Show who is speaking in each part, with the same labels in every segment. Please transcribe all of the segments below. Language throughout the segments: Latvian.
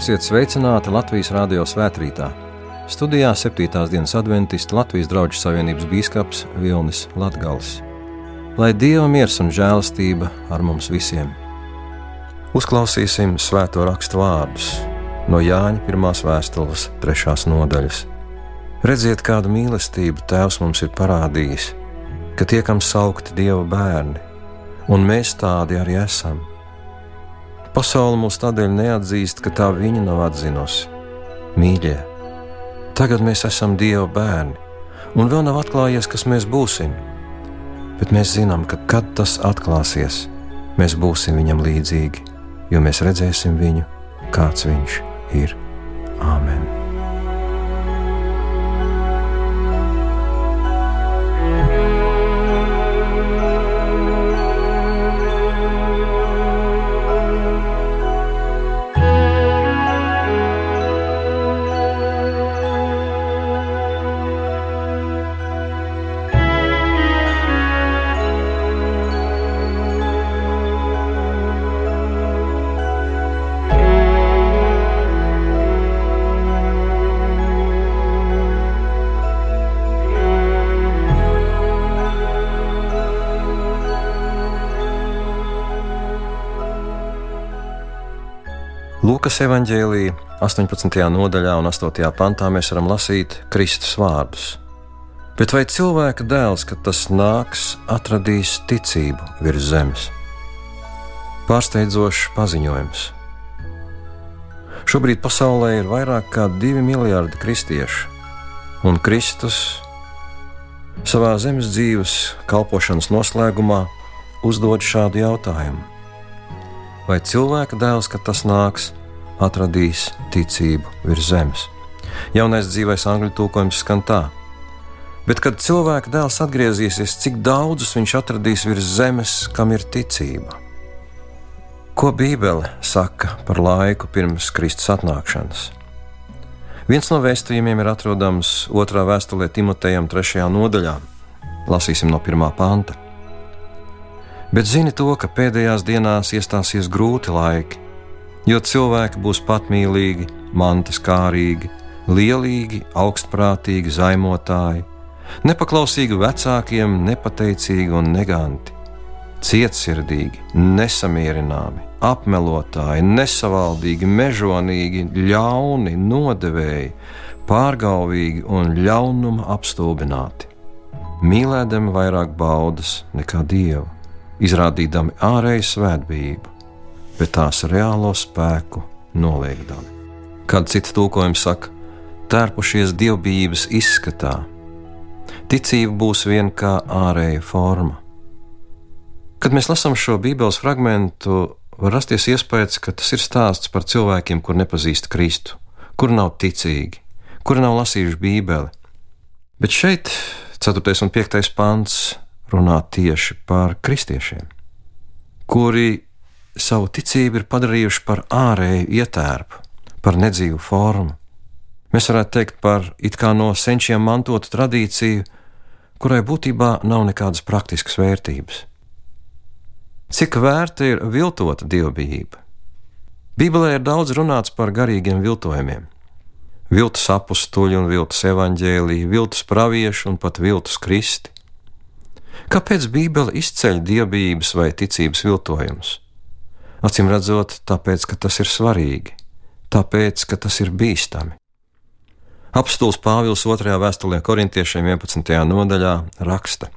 Speaker 1: Esiet sveicināti Latvijas Rādio svētkrītā. Studijā 7. dienas adventists Latvijas draugu savienības bīskaps Vilnis Latgals. Lai Dieva miers un žēlastība ar mums visiem! Uzklausīsim svēto rakstu vārdus no Jāņa 1. vēstules 3. nodaļas. Redziet, kādu mīlestību Tēvs mums ir parādījis, ka tiekam saukti Dieva bērni, un mēs tādi arī esam Pasaule mūs tādēļ neatzīst, ka tā viņa nav atzinusi. Mīļie, tagad mēs esam Dieva bērni, un vēl nav atklājies, kas mēs būsim. Bet mēs zinām, ka kad tas atklāsies, mēs būsim viņam līdzīgi, jo mēs redzēsim viņu, kāds viņš ir. Āmen! Lūkas evanģēlīja 18. nodaļā un 8. pantā mēs varam lasīt Kristus vārdus. Bet vai cilvēka dēls, kad tas nāks, atradīs ticību virs zemes? Pārsteidzošs paziņojums. Šobrīd pasaulē ir vairāk nekā 2 miljardi kristiešu, un Kristus savā zemes dzīves kalpošanas noslēgumā uzdod šādu jautājumu vai cilvēka dēls, kad tas nāks, atradīs ticību virs zemes. Jaunais dzīvais angļu tulkojums skan tā. Bet, kad cilvēka dēls atgriezīsies, cik daudzus viņš atradīs virs zemes, kam ir ticība? Ko Bībele saka par laiku pirms Kristus atnākšanas? Viens no vēstījumiem ir atrodams otrā vēstulē Timotejam, trešajā nodaļā. Lasīsim no pirmā panta bet zini to, ka pēdējās dienās iestāsies grūti laiki, jo cilvēki būs patmīlīgi, mantas kārīgi, lielīgi, augstprātīgi, zaimotāji, nepaklausīgi vecākiem, nepateicīgi un neganti, cietsirdīgi, nesamierināmi, apmelotāji, nesavaldīgi, mežonīgi, ļauni, nodevēji, pārgalvīgi un ļaunuma apstulbināti, mīlēdami vairāk baudas nekā dievu izrādīdami ārēju svētbību, bet tās reālo spēku noliegdami. Kāds cits tulkojums saka, tērpušies dievbijības izskatā. Ticība būs vien kā ārēja forma. Kad mēs lasām šo Bībeles fragment, var rasties iespējas, ka tas ir stāsts par cilvēkiem, kur nepazīst Kristu, kur nav ticīgi, kur nav lasījuši Bībeli. Bet šeit, 4. un 5. pāns, runā tieši par kristiešiem, kuri savu ticību ir padarījuši par ārēju ietērpu, par nedzīvu formu. Mēs varētu teikt par it kā no senčiem mantotu tradīciju, kurai būtībā nav nekādas praktiskas vērtības. Cik vērta ir viltota dievbijība? Bībelē ir daudz runāts par garīgiem viltojumiem. Viltus apstuļi un viltus evaņģēlīji, viltus pravieši un pat viltus kristi. Kāpēc Bībele izceļ dievbijības vai ticības viltojumus? Acīm redzot, tāpēc, ka tas ir svarīgi, tāpēc, ka tas ir bīstami. Apstults Pāvils 2. vēstulē korintiešiem 11. nodaļā raksta: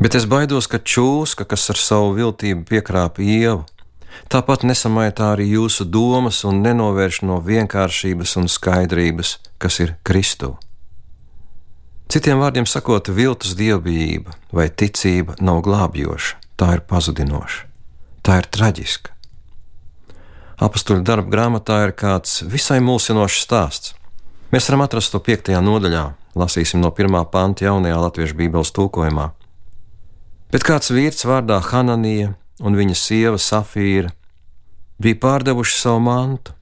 Speaker 1: Bet es baidos, ka čūska, kas ar savu viltību piekrāpa ievu, tāpat nesamaitā arī jūsu domas un nenovērš no vienkāršības un skaidrības, kas ir Kristu. Citiem vārdiem sakot, viltus dievbijība vai ticība nav glābjoša, tā ir pazudinoša, tā ir traģiska. Apstuļu darba grāmatā ir kāds visai mulsinošs stāsts. Mēs varam atrast to piektajā nodaļā, lasīsim no pirmā panta jaunajā latviešu bībeles tulkojumā. Bet kāds vīrs vārdā Hananija un viņa sieva Safīra bija pārdevuši savu mantu.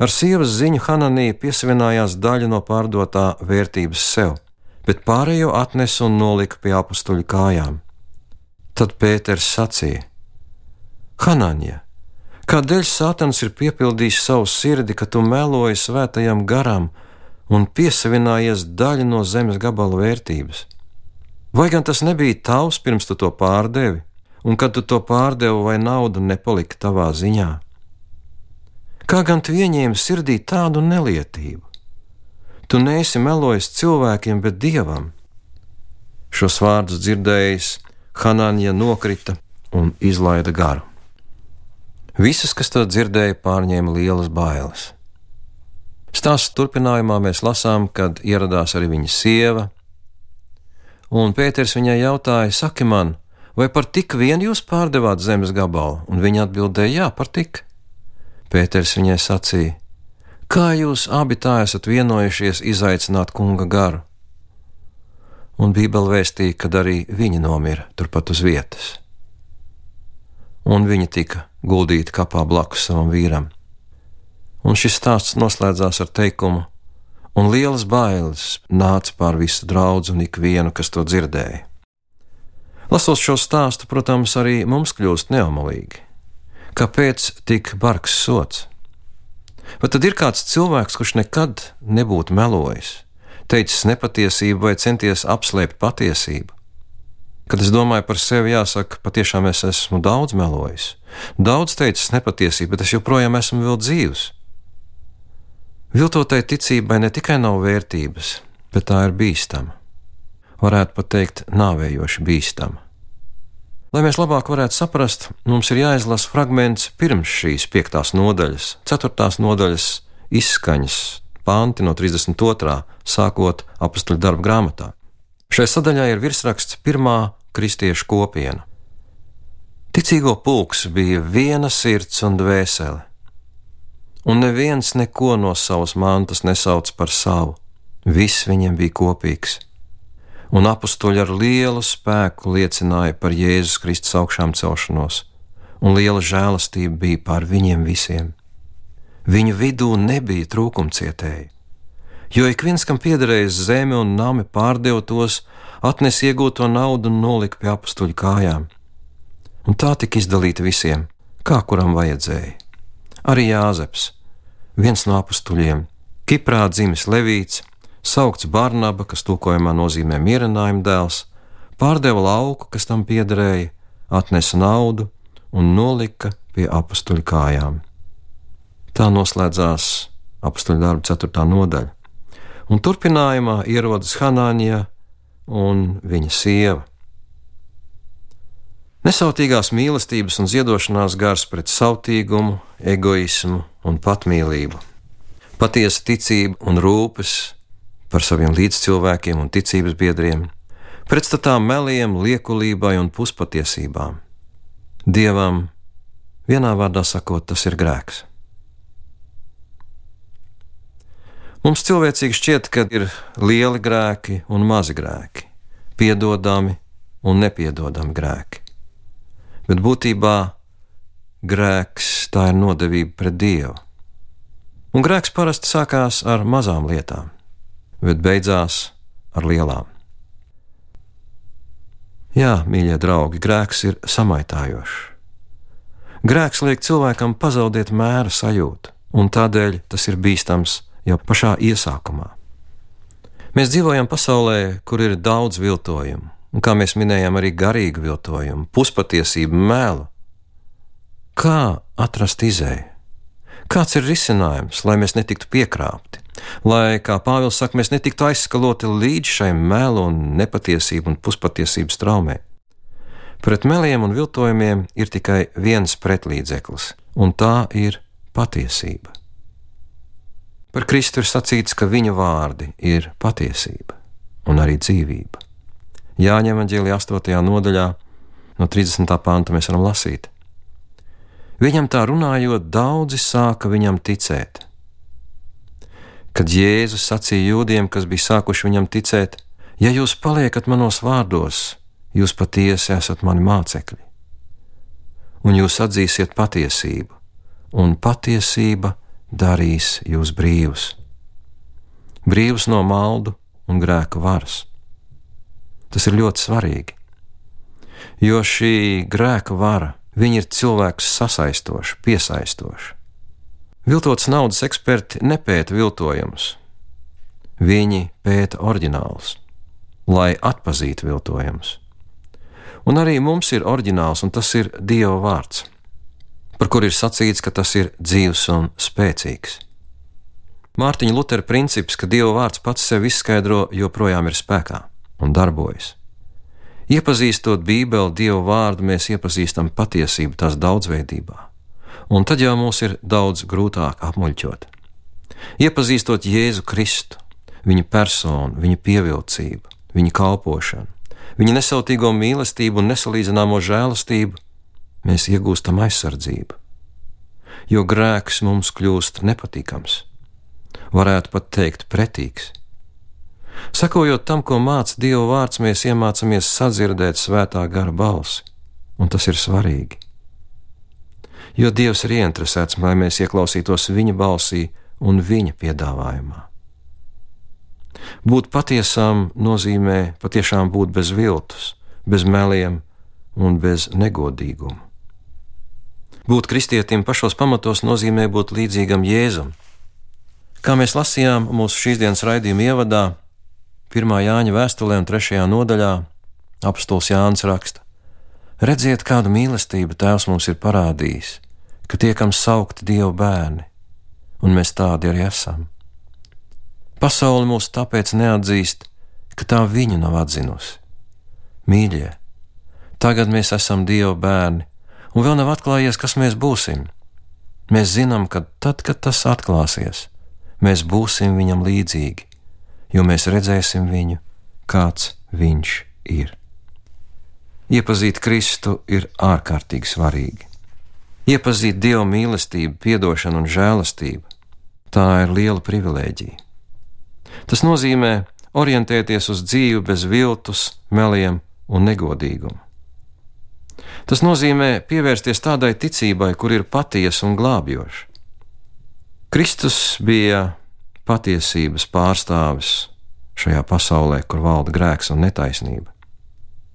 Speaker 1: Ar sievas ziņu Hananija piesavinājās daļu no pārdotā vērtības sev bet pārējo atnesa un nolika pie apstuļu kājām. Tad Pēters sacīja: Hanāņa, Kādēļ Sātans ir piepildījis savu sirdi, ka tu meloji svētajam garam un piesavinājies daļu no zemes gabala vērtības? Vai gan tas nebija tavs pirms tu to pārdevi, un kad tu to pārdevi, vai nauda nepalika tavā ziņā? Kā gan tu ieņēmi sirdī tādu nelietību? Tu neesi melojis cilvēkiem, bet dievam. Šos vārdus dzirdējis, Hanāņa nokrita un izlaida garu. Visas, kas to dzirdēja, pārņēma lielas bailes. Stāsts turpinājumā mēs lasām, kad ieradās arī viņa sieva, un Pēters viņai jautāja: Saki man, vai par tik vien jūs pārdevāt zemes gabalu? Un viņa atbildēja: Jā, par tik. Pēters viņai sacīja: Kā jūs abi tā esat vienojušies izaicināt kunga garu? Un Bībele vēstīja, ka arī viņa nomira turpat uz vietas. Un viņa tika guldīta kapā blakus savam vīram. Un šis stāsts noslēdzās ar teikumu: Un lielas bailes nāca pār visu draugu un ikvienu, kas to dzirdēja. Lasot šo stāstu, protams, arī mums kļūst neomalīgi. Kāpēc tik bargs sots? Vai tad ir kāds cilvēks, kurš nekad nebūtu melojis, teicis nepatiesību vai centies apslēpt patiesību? Kad es domāju par sevi, jāsaka, patiešām es esmu daudz melojis, daudz teicis nepatiesību, bet es joprojām esmu vēl dzīvs. Viltotai ticībai ne tikai nav vērtības, bet tā ir bīstama. Varētu pat teikt, nāvējoši bīstama. Lai mēs labāk varētu saprast, mums ir jāizlasa fragments pirms šīs piektās nodaļas, ceturtās nodaļas izskaņas, panti no 32. sākot apakstuļu darba grāmatā. Šai sadaļā ir virsraksts Pirmā kristiešu kopiena. Ticīgo pulks bija viena sirds un dvēsele, un neviens neko no savas mantas nesauc par savu, viss viņiem bija kopīgs un apstuļi ar lielu spēku liecināja par Jēzus Kristus augšām celšanos, un liela žēlastība bija pār viņiem visiem. Viņu vidū nebija trūkumcietēji, jo ik viens, kam piederēja zeme un nami, pārdeva tos, atnes iegūto naudu un nolika pie apstuļu kājām. Un tā tika izdalīta visiem, kā kuram vajadzēja. Arī Jāzeps, viens no apstuļiem, Kiprā dzimis Levīts, saukts Barnaba, kas tulkojumā nozīmē mierinājuma dēls, pārdeva lauku, kas tam piederēja, atnesa naudu un nolika pie apstuļu kājām. Tā noslēdzās apstuļu darba 4. nodaļa, un turpinājumā ierodas Hanānija un viņa sieva. Nesautīgās mīlestības un ziedošanās gars pret sautīgumu, egoismu un patmīlību, patiesa ticība un rūpes par saviem līdzcilvēkiem un ticības biedriem, pretstatā meliem, liekulībai un puspatiesībām. Dievam, vienā vārdā sakot, tas ir grēks. Mums cilvēcīgi šķiet, ka ir lieli grēki un mazi grēki, piedodami un nepiedodami grēki. Bet būtībā grēks tā ir nodevība pret Dievu. Un grēks parasti sākās ar mazām lietām bet beidzās ar lielām. Jā, mīļie draugi, grēks ir samaitājošs. Grēks liek cilvēkam pazaudēt mēra sajūtu, un tādēļ tas ir bīstams jau pašā iesākumā. Mēs dzīvojam pasaulē, kur ir daudz viltojumu, un kā mēs minējām, arī garīgu viltojumu, puspatiesību, melu. Kā atrast izēju? Kāds ir risinājums, lai mēs netiktu piekrāpti? lai, kā Pāvils saka, mēs netiktu aizskaloti līdz šai melu un nepatiesību un puspatiesības traumē. Pret meliem un viltojumiem ir tikai viens pretlīdzeklis, un tā ir patiesība. Par Kristu ir sacīts, ka viņa vārdi ir patiesība un arī dzīvība. Jāņem Evanģēlijā 8. nodaļā, no 30. panta mēs varam lasīt. Viņam tā runājot, daudzi sāka viņam ticēt kad Jēzus sacīja jūdiem, kas bija sākuši viņam ticēt: Ja jūs paliekat manos vārdos, jūs patiesi esat mani mācekļi, un jūs atzīsiet patiesību, un patiesība darīs jūs brīvus. Brīvus no maldu un grēka varas. Tas ir ļoti svarīgi, jo šī grēka vara ir cilvēkus sasaistoši, piesaistoši. Viltots naudas eksperti nepēta viltojumus. Viņi pēta oriģinālus, lai atpazītu viltojumus. Un arī mums ir oriģināls, un tas ir Dieva vārds, par kuru ir sacīts, ka tas ir dzīves un spēcīgs. Mārtiņa Lutera princips, ka Dieva vārds pats sevi izskaidro, joprojām ir spēkā un darbojas. Iepazīstot Bībeli, Dieva vārdu, mēs iepazīstam patiesību tās daudzveidībā, un tad jau mūs ir daudz grūtāk apmuļķot. Iepazīstot Jēzu Kristu, viņa personu, viņa pievilcību, viņa kalpošanu, viņa nesautīgo mīlestību un nesalīdzināmo žēlastību, mēs iegūstam aizsardzību, jo grēks mums kļūst nepatīkams, varētu pat teikt pretīgs. Sakojot tam, ko māca Dieva vārds, mēs iemācāmies sadzirdēt svētā gara balsi, un tas ir svarīgi. Jo Dievs ir ieinteresēts, lai mēs ieklausītos viņa balsī un viņa piedāvājumā. Būt patiesām nozīmē patiešām būt bez viltus, bez meliem un bez negodīguma. Būt kristietim pašos pamatos nozīmē būt līdzīgam Jēzum. Kā mēs lasījām mūsu šīsdienas raidījuma ievadā, 1. Jāņa vēstulē un 3. nodaļā apstuls Jānis raksta: Redziet, kādu mīlestību Tēvs mums ir parādījis, ka tiekam saukti Dieva bērni, un mēs tādi arī esam. Pasaule mūs tāpēc neatzīst, ka tā viņu nav atzinusi. Mīļie, tagad mēs esam Dieva bērni, un vēl nav atklājies, kas mēs būsim. Mēs zinām, ka tad, kad tas atklāsies, mēs būsim viņam līdzīgi, jo mēs redzēsim viņu, kāds viņš ir. Iepazīt Kristu ir ārkārtīgi svarīgi. Iepazīt Dieva mīlestību, atdošanu un žēlastību - tā ir liela privilēģija. Tas nozīmē orientēties uz dzīvi bez viltus, meliem un negodīguma. Tas nozīmē pievērsties tādai ticībai, kur ir patiesa un glābjoša. Kristus bija patiesības pārstāvis šajā pasaulē, kur valda grēks un netaisnība.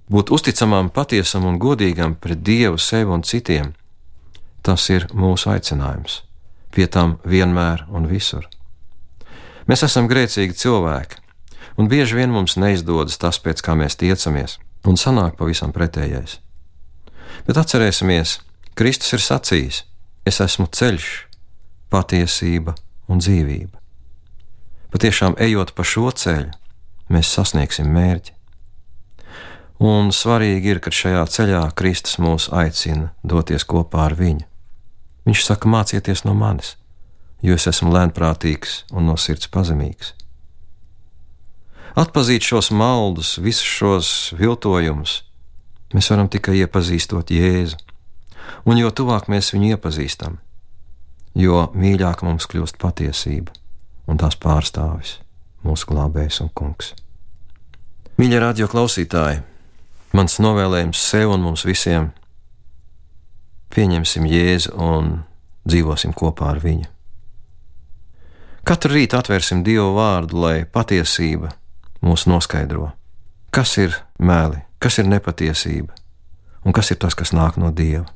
Speaker 1: Būt uzticamam, patiesam un godīgam pret Dievu, sevi un citiem - tas ir mūsu aicinājums, pie tam vienmēr un visur. Mēs esam grēcīgi cilvēki, un bieži vien mums neizdodas tas, pēc kā mēs tiecamies, un sanāk pavisam pretējais. Bet atcerēsimies, Kristus ir sacījis: Es esmu ceļš, patiesība un dzīvība patiešām ejot pa šo ceļu, mēs sasniegsim mērķi. Un svarīgi ir, ka šajā ceļā Kristus mūs aicina doties kopā ar viņu. Viņš saka, mācieties no manis, jo es esmu lēnprātīgs un no sirds pazemīgs. Atpazīt šos maldus, visus šos viltojumus, mēs varam tikai iepazīstot Jēzu, un jo tuvāk mēs viņu iepazīstam, jo mīļāk mums kļūst patiesība un tās pārstāvis, mūsu glābējs un kungs. Mīļie radio klausītāji, mans novēlējums sev un mums visiem - pieņemsim Jēzu un dzīvosim kopā ar viņu. Katru rītu atvērsim Dievu vārdu, lai patiesība mūs noskaidro, kas ir meli, kas ir nepatiesība un kas ir tas, kas nāk no Dieva,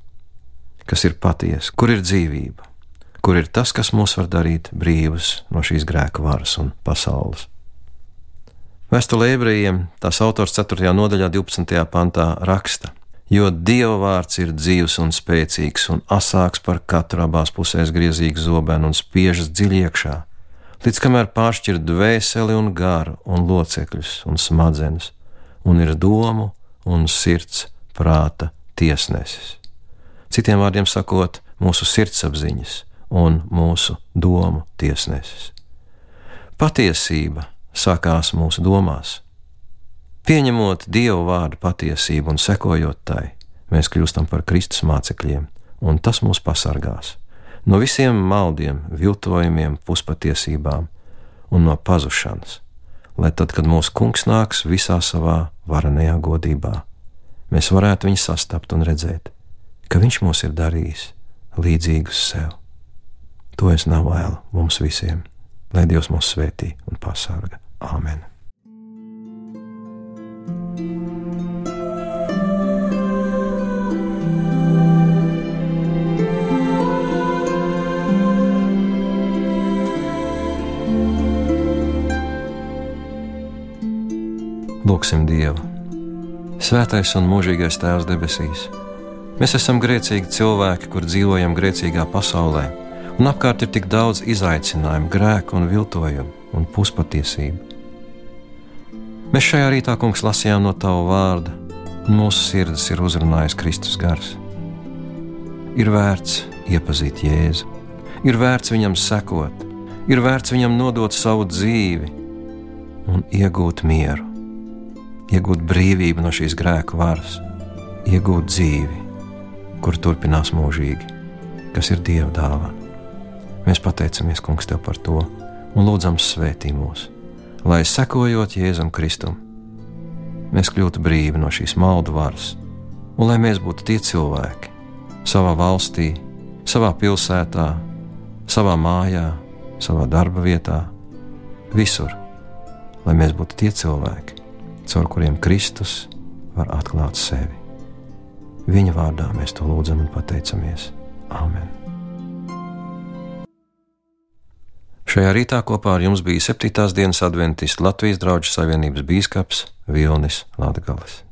Speaker 1: kas ir patiesa, kur ir dzīvība kur ir tas, kas mūs var darīt brīvus no šīs grēka varas un pasaules. Vēstulē ebrejiem tās autors 4. nodaļā, 12. pantā raksta: Jo Dieva vārds ir dzīves un spēcīgs un asāks par katru abās pusēs griezīgu zobenu un spiežas dziļi iekšā, līdz kamēr pāršķir dvēseli un garu un locekļus un smadzenes, un ir domu un sirds prāta tiesnesis. Citiem vārdiem sakot, mūsu sirdsapziņas un mūsu domu tiesnesis. Patiesība sākās mūsu domās. Pieņemot Dieva vārdu patiesību un sekojot tai, mēs kļūstam par Kristus mācekļiem, un tas mūs pasargās no visiem maldiem, viltojumiem, puspatiesībām un no pazušanas, lai tad, kad mūsu kungs nāks visā savā varenajā godībā, mēs varētu viņu sastapt un redzēt, ka viņš mūs ir darījis līdzīgus sev. To es novēlu mums visiem, lai Dievs mūs svētī un pasargā. Lūksim Dievu! Svētais un mūžīgais Tēvs debesīs! Mēs esam grēcīgi cilvēki, kur dzīvojam grēcīgā pasaulē, un apkārt ir tik daudz izaicinājumu, grēku un viltojumu un puspatiesību. Mēs šajā rītā, kungs, lasījām no Tava vārda, un mūsu sirdis ir uzrunājis Kristus gars. Ir vērts iepazīt Jēzu, ir vērts viņam sekot, ir vērts viņam nodot savu dzīvi un iegūt mieru, iegūt brīvību no šīs grēku varas, iegūt dzīvi, kur turpinās mūžīgi, kas ir Dieva dāvana. Mēs pateicamies, Kungs, Tev par to un lūdzam svētī mūs, lai sekojot Jēzum Kristum, mēs kļūtu brīvi no šīs maldu varas, un lai mēs būtu tie cilvēki savā valstī, savā pilsētā, savā mājā, savā darba vietā, visur, lai mēs būtu tie cilvēki, caur kuriem Kristus var atklāt sevi. Viņa vārdā mēs to lūdzam un pateicamies. Āmen! Šajā rītā kopā ar jums bija 7. dienas adventists Latvijas draugu savienības bīskaps Vilnis Latgales.